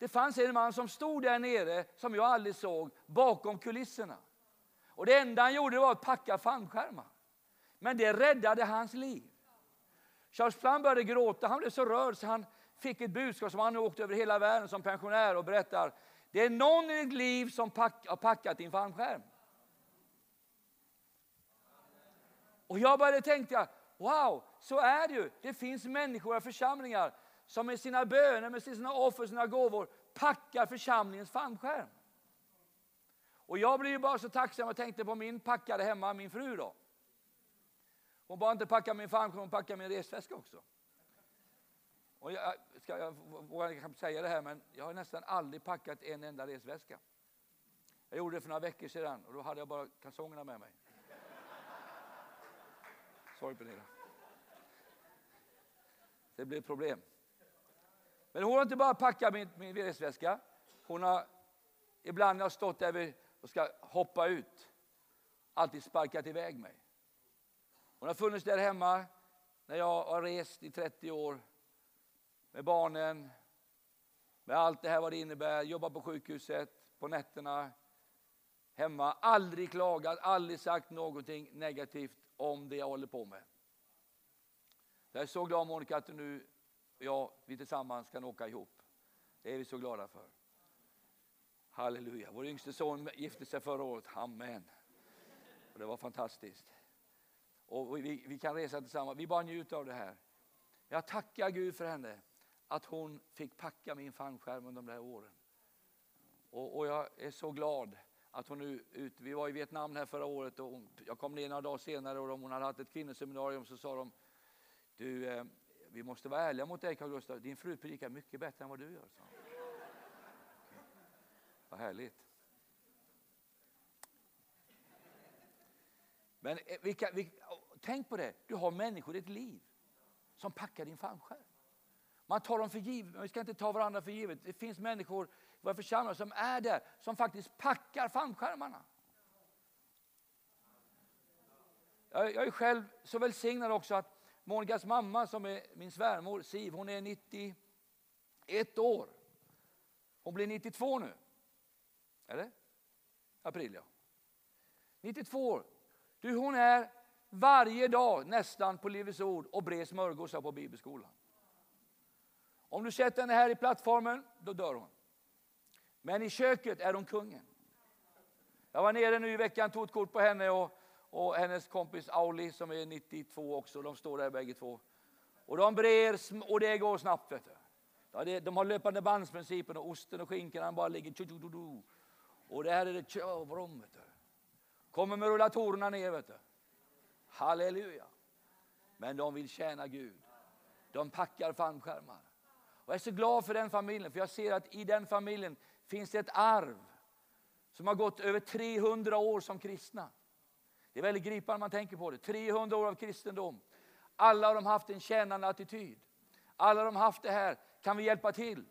Speaker 1: det fanns en man som stod där nere som jag aldrig såg bakom kulisserna. Och det enda han gjorde var att packa fallskärmar. Men det räddade hans liv. Charles Plum började gråta, han blev så rörd så han fick ett budskap som han åkte över hela världen som pensionär och berättar. Det är någon i ditt liv som pack, har packat din fallskärm. Och jag började tänka, wow, så är det ju. Det finns människor och församlingar som med sina böner, med sina offer, sina gåvor packar församlingens fallskärm. Och jag blev bara så tacksam och tänkte på min packade hemma, min fru då. Hon bara inte packa min fallskärm, hon packade min resväska också. Och jag, ska, jag vågar kanske säga det här, men jag har nästan aldrig packat en enda resväska. Jag gjorde det för några veckor sedan och då hade jag bara kalsongerna med mig. Sorry Pernilla. Det blev problem. Men hon har inte bara packat min, min resväska. Hon har ibland när jag stått där och ska hoppa ut alltid sparkat iväg mig. Hon har funnits där hemma när jag har rest i 30 år med barnen, med allt det här vad det innebär, jobba på sjukhuset, på nätterna, hemma, aldrig klagat, aldrig sagt någonting negativt om det jag håller på med. Jag är så glad Monica att du nu och jag, vi tillsammans kan åka ihop. Det är vi så glada för. Halleluja. Vår yngste son gifte sig förra året. Amen. Och det var fantastiskt. Och vi, vi kan resa tillsammans. Vi bara njuter av det här. Jag tackar Gud för henne. Att hon fick packa min fallskärm under de där åren. Och, och, jag är så glad att hon nu ut, Vi var i Vietnam här förra året och hon, jag kom ner några dagar senare och hon hade haft ett kvinnoseminarium så sa de du, eh, vi måste vara ärliga mot dig Carl Gustaf. Din fru predikar mycket bättre än vad du gör. Så. Vad härligt. Men eh, vilka, vilka, oh, tänk på det, du har människor i ditt liv som packar din fallskärm. Man tar dem för givet, men vi ska inte ta varandra för givet. Det finns människor i våra församlingar som är där, som faktiskt packar fallskärmarna. Jag, jag är själv så välsignad också att Monikas mamma som är min svärmor Siv, hon är 91 år. Hon blir 92 nu. Eller? April ja. 92 år. Du, hon är varje dag nästan på Livets Ord och bred smörgåsar på bibelskolan. Om du sätter henne här i plattformen, då dör hon. Men i köket är hon kungen. Jag var nere nu i veckan, tog ett kort på henne och och hennes kompis Auli som är 92 också. De står där bägge två. Och de brer och det går snabbt. Vet du. Ja, det, de har löpande bandsprincipen och osten och skinkan bara ligger tju, tju, tju, Och det här är det tjövrom. Kommer med rullatorerna ner. Vet du. Halleluja. Men de vill tjäna Gud. De packar fallskärmar. Och jag är så glad för den familjen, för jag ser att i den familjen finns det ett arv som har gått över 300 år som kristna. Det är väldigt gripande man tänker på det. 300 år av kristendom. Alla har de haft en tjänande attityd. Alla har de haft det här. Kan vi hjälpa till?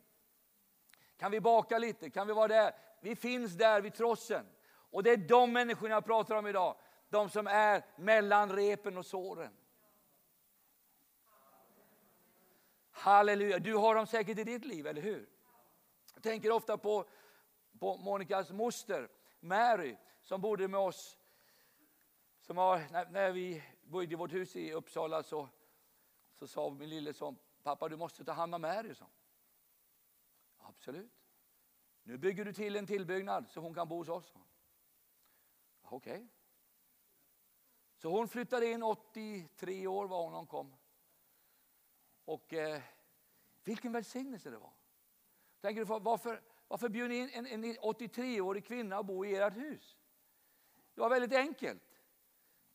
Speaker 1: Kan vi baka lite? Kan vi vara där? Vi finns där vid trossen. Och det är de människorna jag pratar om idag. De som är mellan repen och såren. Halleluja, du har dem säkert i ditt liv, eller hur? Jag tänker ofta på, på Monikas moster Mary som bodde med oss som har, när, när vi bodde i vårt hus i Uppsala så, så sa min lille son pappa du måste ta hand om Mary, liksom. så. Absolut. Nu bygger du till en tillbyggnad så hon kan bo hos oss. Okej. Okay. Så hon flyttade in 83 år var hon när hon kom. Och eh, vilken välsignelse det var. Tänker du, varför, varför bjöd ni in en, en 83-årig kvinna att bo i ert hus? Det var väldigt enkelt.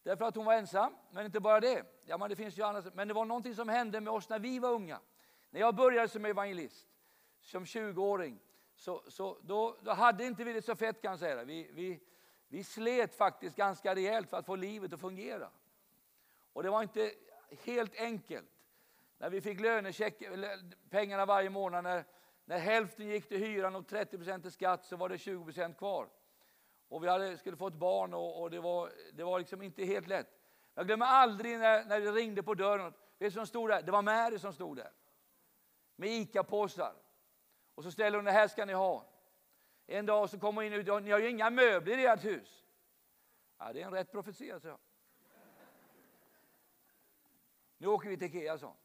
Speaker 1: Därför att hon var ensam, men inte bara det. Ja, men, det finns ju annars. men det var någonting som hände med oss när vi var unga. När jag började som evangelist, som 20-åring, så, så då, då, hade inte vi det så fett kan jag säga. Vi, vi, vi slet faktiskt ganska rejält för att få livet att fungera. Och det var inte helt enkelt. När vi fick lönecheck, pengarna varje månad, när, när hälften gick till hyran och 30 till skatt så var det 20% kvar. Och vi hade, skulle få ett barn och, och, det var, det var liksom inte helt lätt. Jag glömmer aldrig när, när det ringde på dörren. Vet som stod där? Det var Mary som stod där. Med ICA-påsar. Och så ställer hon, det här ska ni ha. En dag så kommer hon in och ni har ju inga möbler i ert hus. Ja, det är en rätt profetia, så. Nu åker vi till Ikea, så.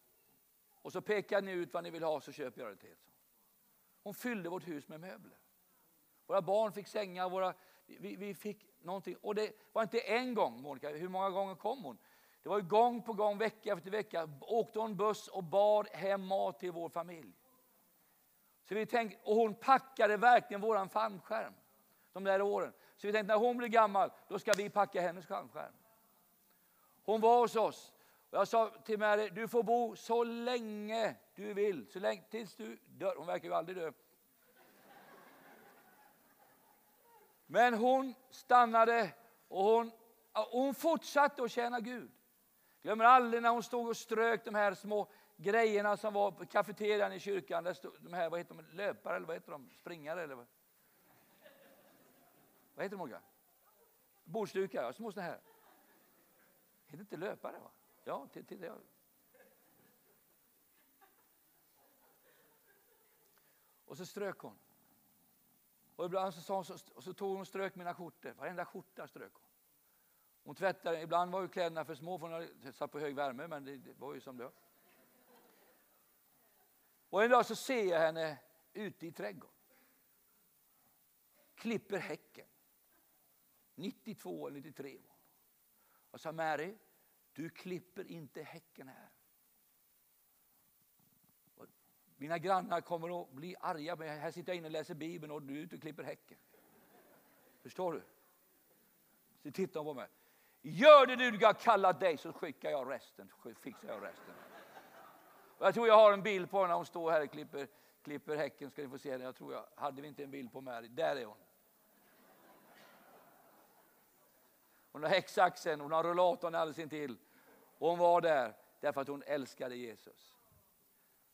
Speaker 1: Och så pekar ni ut vad ni vill ha så köper jag det till er. Hon fyllde vårt hus med möbler. Våra barn fick sängar, våra, vi, vi fick någonting. Och det var inte en gång, Monica, hur många gånger kom hon? Det var gång på gång, vecka efter vecka, åkte hon buss och bar hem mat till vår familj. Så vi tänkte, och hon packade verkligen vår fallskärm de där åren. Så vi tänkte när hon blir gammal, då ska vi packa hennes fallskärm. Hon var hos oss. Och jag sa till Mary, du får bo så länge du vill, så länge, tills du dör. Hon verkar ju aldrig dö. Men hon stannade och hon, hon fortsatte att tjäna Gud. Glömmer aldrig när hon stod och strök de här små grejerna som var på kafeterian i kyrkan. Där stod, de här, vad heter de, löpare eller vad heter de? Springare eller vad? Vad heter de Olga? Bordsdukar, små sådana här. Heter inte löpare? va? Ja, titta. Ja. Och så strök hon. Och ibland så, sa hon, så, så tog hon och strök mina skjortor. Varenda skjorta strök hon. Hon tvättade, ibland var ju kläderna för små för hon hade satt på hög värme, men det, det var ju som det var. Och en dag så ser jag henne ute i trädgården. Klipper häcken. 92 eller 93 var hon. Och sa Mary, du klipper inte häcken här. Mina grannar kommer att bli arga, men här sitter jag inne och läser Bibeln och du är ute och klipper häcken. Förstår du? Så tittar hon på mig. Gör det du har kallat dig så skickar jag resten, fixar jag resten. Och jag tror jag har en bild på när hon står här och klipper, klipper häcken. Ska ni få se den. Jag tror jag, hade vi inte en bild på Mary? Där är hon. Hon har häcksaxen, hon har rullatorn alldeles intill. Och hon var där därför att hon älskade Jesus.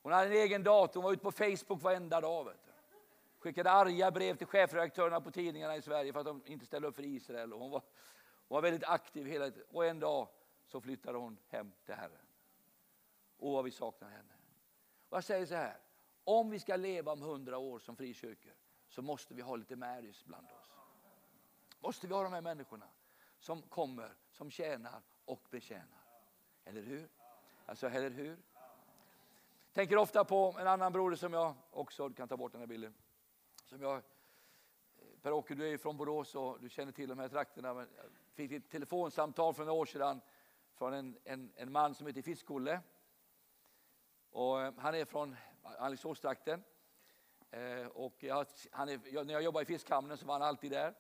Speaker 1: Hon hade en egen dator, hon var ute på Facebook varenda dag. Vet du. Skickade arga brev till chefredaktörerna på tidningarna i Sverige för att de inte ställde upp för Israel. Och hon, var, hon var väldigt aktiv hela tiden. Och en dag så flyttade hon hem till Herren. Och vad vi saknar henne. Och jag säger så här, om vi ska leva om hundra år som frikyrkor så måste vi ha lite Marys bland oss. Måste vi ha de här människorna som kommer, som tjänar och betjänar. Eller hur? Alltså, eller hur? Tänker ofta på en annan broder som jag också, du kan ta bort den här bilden. Som jag, eh, Per-Åke, du är från Borås och du känner till de här trakterna. Jag fick ett telefonsamtal för några år sedan från en, en, en man som heter Fiskolle. Och eh, han är från Alingsåstrakten. Eh, och jag, han är, när jag jobbade i fiskhamnen så var han alltid där.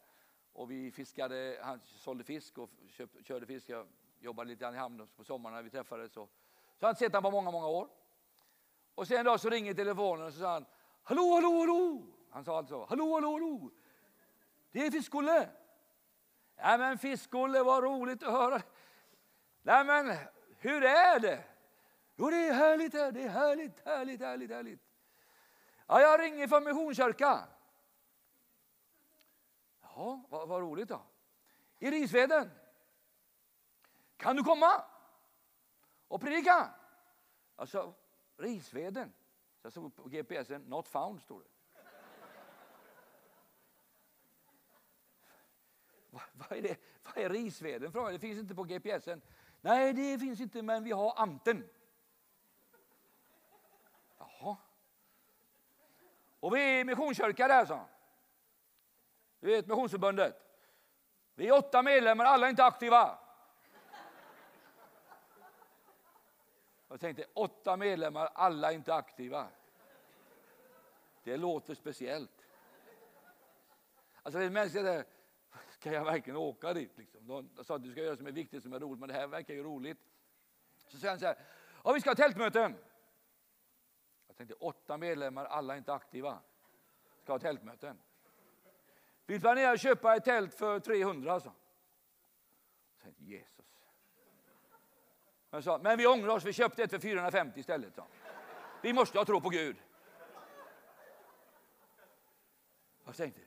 Speaker 1: Och vi fiskade, han sålde fisk och köp, körde fisk. Jag jobbade lite grann i hamnen på sommaren när vi träffades. Så, så jag har inte sett honom på många, många år. Och sen en dag så ringer telefonen och så sa han Hallå, hallå, hallå! Han sa alltså Hallå, hallå, hallå! Det är Fiskolle! Nej men Fiskolle, vad roligt att höra. Nej men, hur är det? Jo, det är härligt här. Det är härligt, härligt, härligt, härligt. Ja, jag ringer från Missionskyrkan. Ja, vad, vad roligt då. I Risveden. Kan du komma och predika? Alltså, Risveden. Så jag såg på GPSen, not found stod det. Vad va är, det? vad är Risveden? Frågade. Det finns inte på GPSen. Nej, det finns inte, men vi har Anten. Jaha. Och vi är missionskyrka där, sa han. Du vet Missionsförbundet. Vi är åtta medlemmar, alla är inte aktiva. Jag tänkte, åtta medlemmar, alla är inte aktiva. Det låter speciellt. Alltså det mänskliga där, ska jag verkligen åka dit? Liksom? De sa att du ska göra det som är viktigt, som är roligt, men det här verkar ju roligt. Så säger han så här, ja, vi ska ha tältmöten. Jag tänkte, åtta medlemmar, alla är inte aktiva. Ska ha tältmöten. Vi planerar att köpa ett tält för 300 alltså. Jag tänkte, Jesus. Men, sa, men vi ångrar oss, vi köpte ett för 450 istället. Så. Vi måste ha tro på Gud. Jag tänkte,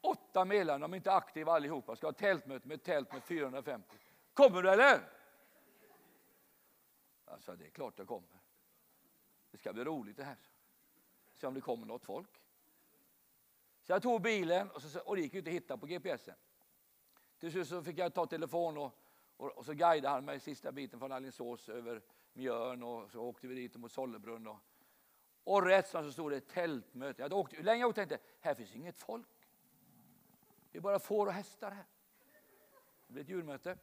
Speaker 1: åtta medlemmar, de är inte aktiva allihopa, ska ha tältmöte med ett tält med 450. Kommer du eller? Alltså, det är klart jag kommer. Det ska bli roligt det här. Se om det kommer något folk. Så jag tog bilen och, så, och det gick ju inte att hitta på GPSen. Till slut så fick jag ta telefon och, och, och så guidade han mig sista biten från Alingsås över Mjörn och så åkte vi dit mot Sollebrunn. Och, och rätt som så stod det tältmöte. Jag hade åkt, hur länge jag åkte tänkte här finns inget folk. Det är bara får och hästar här. Det blir ett djurmöte.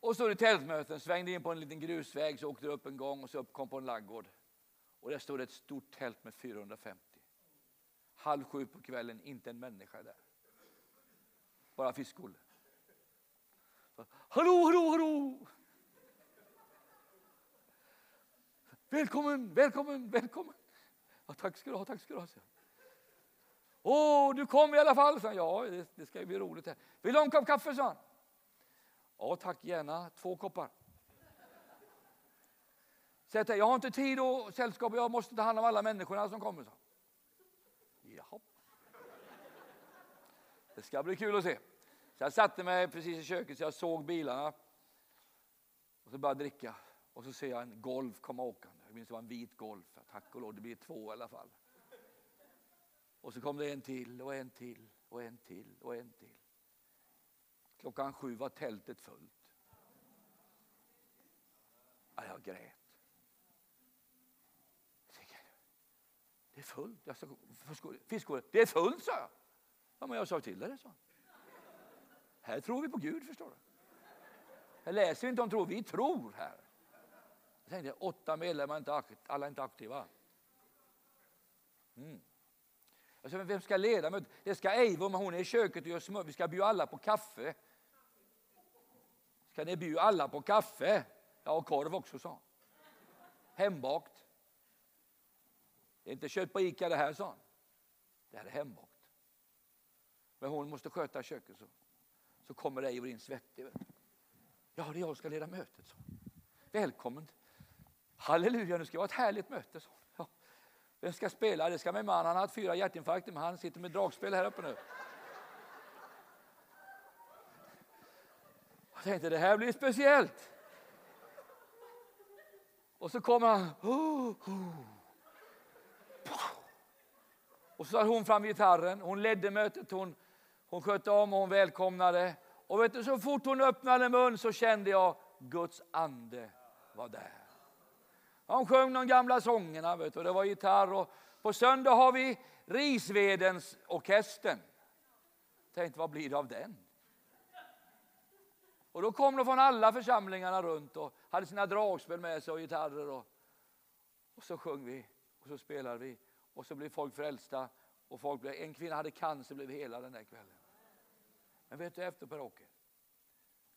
Speaker 1: Och så det tältmöten, svängde in på en liten grusväg, så åkte upp en gång och så upp kom på en laggård. Och där stod ett stort tält med 450. Halv sju på kvällen, inte en människa där. Bara fiskolle. Hallå, hallå, hallå! Välkommen, välkommen, välkommen. Ja, tack ska du ha, tack ska du ha. Åh, du kom i alla fall, sa Ja, det, det ska ju bli roligt. Här. Vill du ha en kopp kaffe, sa han. Ja, tack gärna. Två koppar. Sätt jag har inte tid och sällskap, jag måste ta hand om alla människorna som kommer. sa han. Det ska bli kul att se. Så jag satte mig precis i köket så jag såg bilarna. Och så började jag dricka. Och så ser jag en Golf komma åkande. Jag minns det var en vit Golf. Tack och lov, det blir två i alla fall. Och så kom det en till och en till och en till och en till. Klockan sju var tältet fullt. Ja, jag grät. Det är fullt. Jag sa, fiskåret, det är fullt, sa jag. Ja, men jag sa till dig det, sa Här tror vi på Gud, förstår du. Här läser vi inte om tro, vi tror här. Jag tänkte, åtta medlemmar, inte alla är inte aktiva. Mm. Jag sa, men vem ska leda mötet? Det ska Eivor, men hon är i köket och gör smör. Vi ska bjuda alla på kaffe. Ska ni bjuda alla på kaffe? Ja, och korv också, sa Hembakt. Det är inte kött på Ica det här, sa han. Det här är hembakt. Men hon måste sköta köket. Så, så kommer Eivor in svettig. Ja, det är jag som ska leda mötet. Så. Välkommen. Halleluja, nu ska det vara ett härligt möte. Så. Ja. Vem ska spela? Det ska min man. Han har haft fyra hjärtinfarkter, men han sitter med dragspel här uppe nu. Jag tänkte, det här blir speciellt. Och så kommer han. Oh, oh. Och så tar hon fram gitarren, hon ledde mötet, hon, hon skötte om och hon välkomnade. Och vet du, så fort hon öppnade mun så kände jag Guds ande var där. Hon sjöng de gamla sångerna, vet du, det var gitarr. Och på söndag har vi Risvedens orkestern. Tänkte, vad blir det av den? Och då kom de från alla församlingarna runt och hade sina dragspel med sig och gitarrer. Och, och så sjöng vi och så spelade vi och så blev folk frälsta. Och folk blev, en kvinna hade cancer och blev hela den där kvällen. Men vet du efter Per-Åke?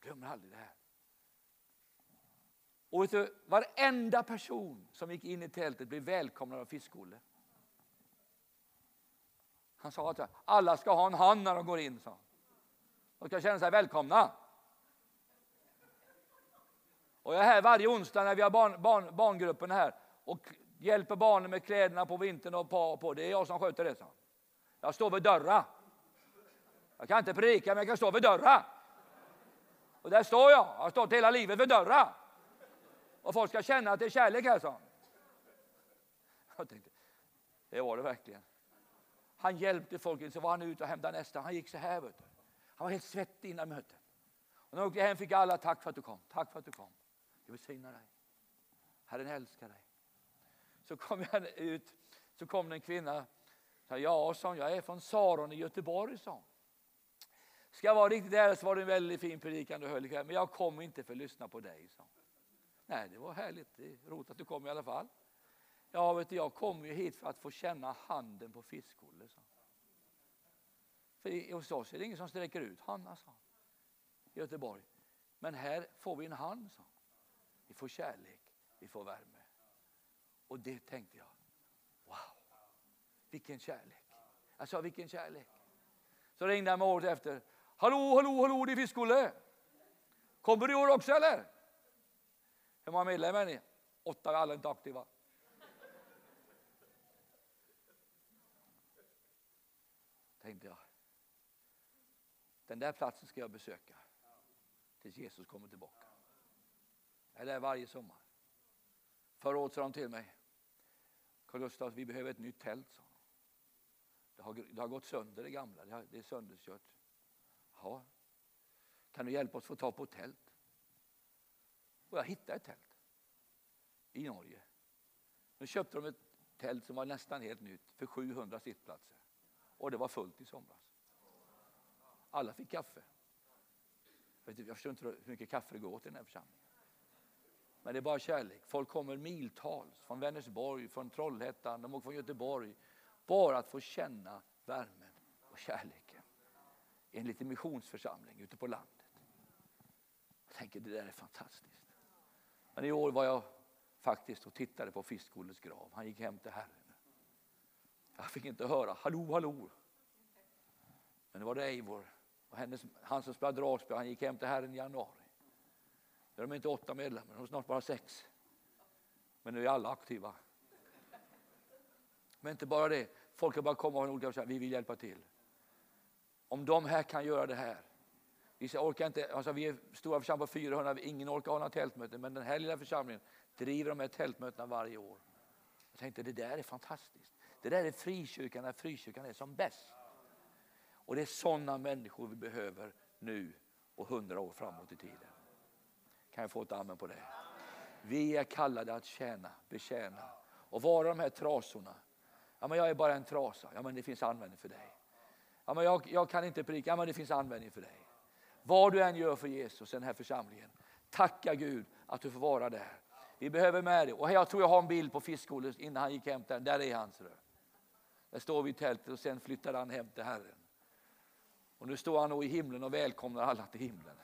Speaker 1: Glömmer aldrig det här. Och vet du, varenda person som gick in i tältet blev välkomnad av Fisk-Olle. Han sa att alla ska ha en hand när de går in. Sa. De ska känna sig välkomna. Och jag är här varje onsdag när vi har barn, barn, barngruppen här och hjälper barnen med kläderna på vintern och på, på. Det är jag som sköter det. Så. Jag står vid dörra. Jag kan inte predika, men jag kan stå vid dörra. Och där står jag. Jag har stått hela livet vid dörra. Och folk ska känna att det är kärlek här, så. Jag tänkte, det var det verkligen. Han hjälpte folk, så var han ute och hämtade nästa. Han gick så här. Vet du. Han var helt svettig innan mötet. Och när jag åkte hem fick alla tack för att du kom. Tack för att du kom. Jag välsignar dig. Herren älskar dig. Så kom jag ut, så kom det en kvinna. Sa, ja, sa jag är från Saron i Göteborg, sa Ska jag vara riktigt ärlig så var det en väldigt fin predikan du höll ikväll, men jag kom inte för att lyssna på dig, sa Nej, det var härligt. Det är roligt att du kom i alla fall. Ja, vet du, jag kom ju hit för att få känna handen på Fiskhulle, sa För hos oss är det ingen som sträcker ut handen, sa i Göteborg. Men här får vi en hand, sa Vi får kärlek, vi får värme. Och det tänkte jag, wow, vilken kärlek. Jag sa, vilken kärlek. Så ringde han mig året efter. Hallå, hallå, hallå, det är Fiskolle. Kommer du i år också eller? Hur många medlemmar är ni? Åtta, alla inte aktiva. Tänkte jag. Den där platsen ska jag besöka tills Jesus kommer tillbaka. Jag är där varje sommar. Förra året sa de till mig, Carl Gustaf, vi behöver ett nytt tält. Sa det, har, det har gått sönder det gamla, det, har, det är sönderkört. Ja. Kan du hjälpa oss få tag på ett tält? Och jag hittade ett tält i Norge. Nu köpte de ett tält som var nästan helt nytt för 700 sittplatser. Och det var fullt i somras. Alla fick kaffe. Jag förstår inte hur mycket kaffe det går åt i den här församlingen. Men det är bara kärlek. Folk kommer miltals från Vänersborg, från Trollhättan, de åker från Göteborg. Bara att få känna värmen och kärleken i en liten missionsförsamling ute på landet. Jag tänker det där är fantastiskt. Men i år var jag faktiskt och tittade på Fiskhulles grav. Han gick hem till Herren. Jag fick inte höra hallå, hallå. Men det var det Eivor och hennes, han som spelade dragspel, han gick hem till Herren i januari. Nu är de inte åtta medlemmar, de är snart bara sex. Men nu är alla aktiva. Men inte bara det, folk har bara kommit och olika vi vill hjälpa till. Om de här kan göra det här. Vi, orkar inte, alltså vi är stora församlingar på 400, ingen orkar ha några tältmöten, men den här lilla församlingen driver de här tältmötena varje år. Jag tänkte det där är fantastiskt. Det där är frikyrkan när frikyrkan är som bäst. Och det är sådana människor vi behöver nu och hundra år framåt i tiden. Kan jag få ett amen på det? Vi är kallade att tjäna, betjäna och vara de här trasorna. Ja, men jag är bara en trasa. Ja, men det finns användning för dig. Ja, men jag, jag kan inte prika. Ja, men det finns användning för dig. Vad du än gör för Jesus i den här församlingen, tacka Gud att du får vara där. Vi behöver med dig. Och jag tror jag har en bild på Fiskskolan innan han gick hem där. Där är han. rör. Där står vi i tältet och sen flyttade han hem till Herren. Och nu står han nog i himlen och välkomnar alla till himlen.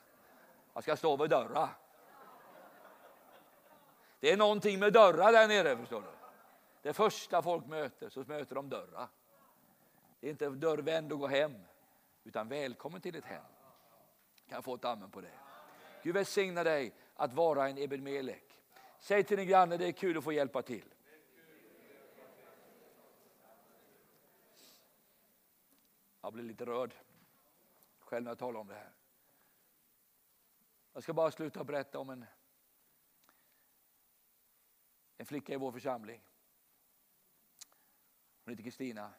Speaker 1: Han ska stå vid dörren. Det är någonting med dörrar där nere förstår du. Det första folk möter så möter de dörrar. Det är inte dörrvänd och gå hem utan välkommen till ditt hem. Kan jag få ett amen på det? Gud välsigna dig att vara en Ebed Melek. Säg till din granne det är kul att få hjälpa till. Jag blir lite rörd själv när jag talar om det här. Jag ska bara sluta berätta om en, en flicka i vår församling. Hon heter Kristina.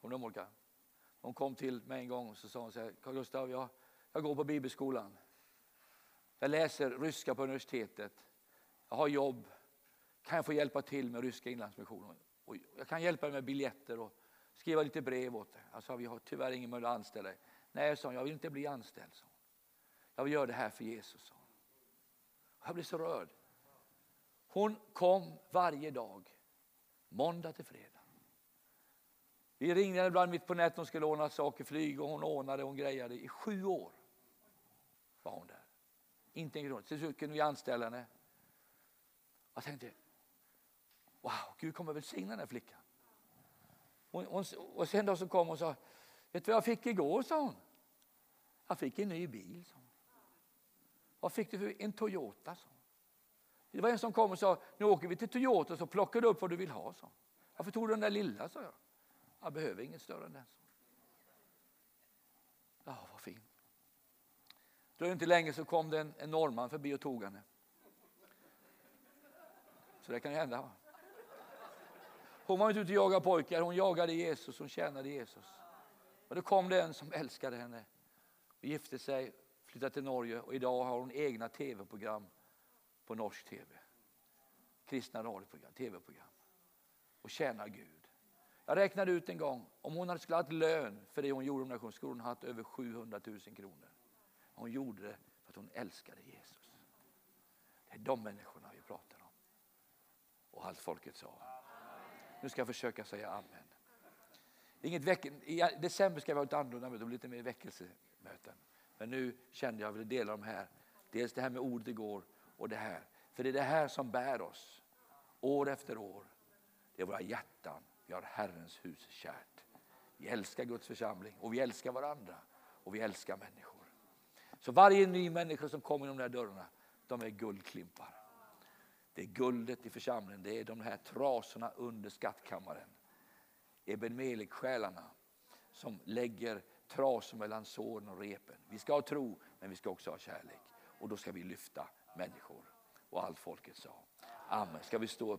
Speaker 1: Hon är Hon kom till mig en gång och så sa hon så här, Carl Gustav, jag, jag går på bibelskolan. Jag läser ryska på universitetet. Jag har jobb. Kan jag få hjälpa till med ryska inlandsmissionen? Och jag kan hjälpa dig med biljetter och skriva lite brev åt dig. Alltså, vi har tyvärr ingen möjlighet att anställa dig. Nej, sa hon, jag vill inte bli anställd. Så. Jag vill göra det här för Jesus. Sa hon. Jag blev så rörd. Hon kom varje dag, måndag till fredag. Vi ringde henne ibland mitt på natten Hon skulle ordna saker, flyg och hon ordnade och grejade. I sju år var hon där. Inte en krona. Till slut kunde vi anställa henne. Jag tänkte, wow, Gud kommer välsigna den här flickan. Hon, hon, och sen då så kom hon och sa, vet du vad jag fick igår, sa hon. Jag fick en ny bil, sa hon. Vad fick du för en Toyota, sa hon. Det var en som kom och sa, nu åker vi till Toyota så plockar du upp vad du vill ha, Så. Varför tog du den där lilla, sa jag. Jag behöver inget större än den, Så. Ja, vad fint. Då är det inte länge så kom det en, en norrman förbi och tog henne. Så det kan ju hända. Hon var inte ute och jagade pojkar, hon jagade Jesus, hon tjänade Jesus. Och då kom det en som älskade henne, och gifte sig, flyttade till Norge och idag har hon egna tv-program på norsk tv. Kristna radioprogram, tv-program. och tjänar Gud. Jag räknade ut en gång, om hon skulle ha haft lön för det hon gjorde i nationen skulle hon ha haft över 700 000 kronor. Hon gjorde det för att hon älskade Jesus. Det är de människorna vi pratar om. Och allt folket sa. Nu ska jag försöka säga amen. Inget veck I december ska vi ha ett annorlunda möte, lite mer väckelsemöten. Men nu kände jag att jag ville dela de här. Dels det här med ordet igår och det här. För det är det här som bär oss år efter år. Det är våra hjärtan. Vi har Herrens hus kärt. Vi älskar Guds församling och vi älskar varandra och vi älskar människor. Så varje ny människa som kommer genom de där dörrarna, de är guldklimpar. Det är guldet i församlingen, det är de här trasorna under skattkammaren. Eben Melik-själarna som lägger trasor mellan såren och repen. Vi ska ha tro, men vi ska också ha kärlek. Och då ska vi lyfta människor. Och allt folket sa. Amen. Ska vi stå upp?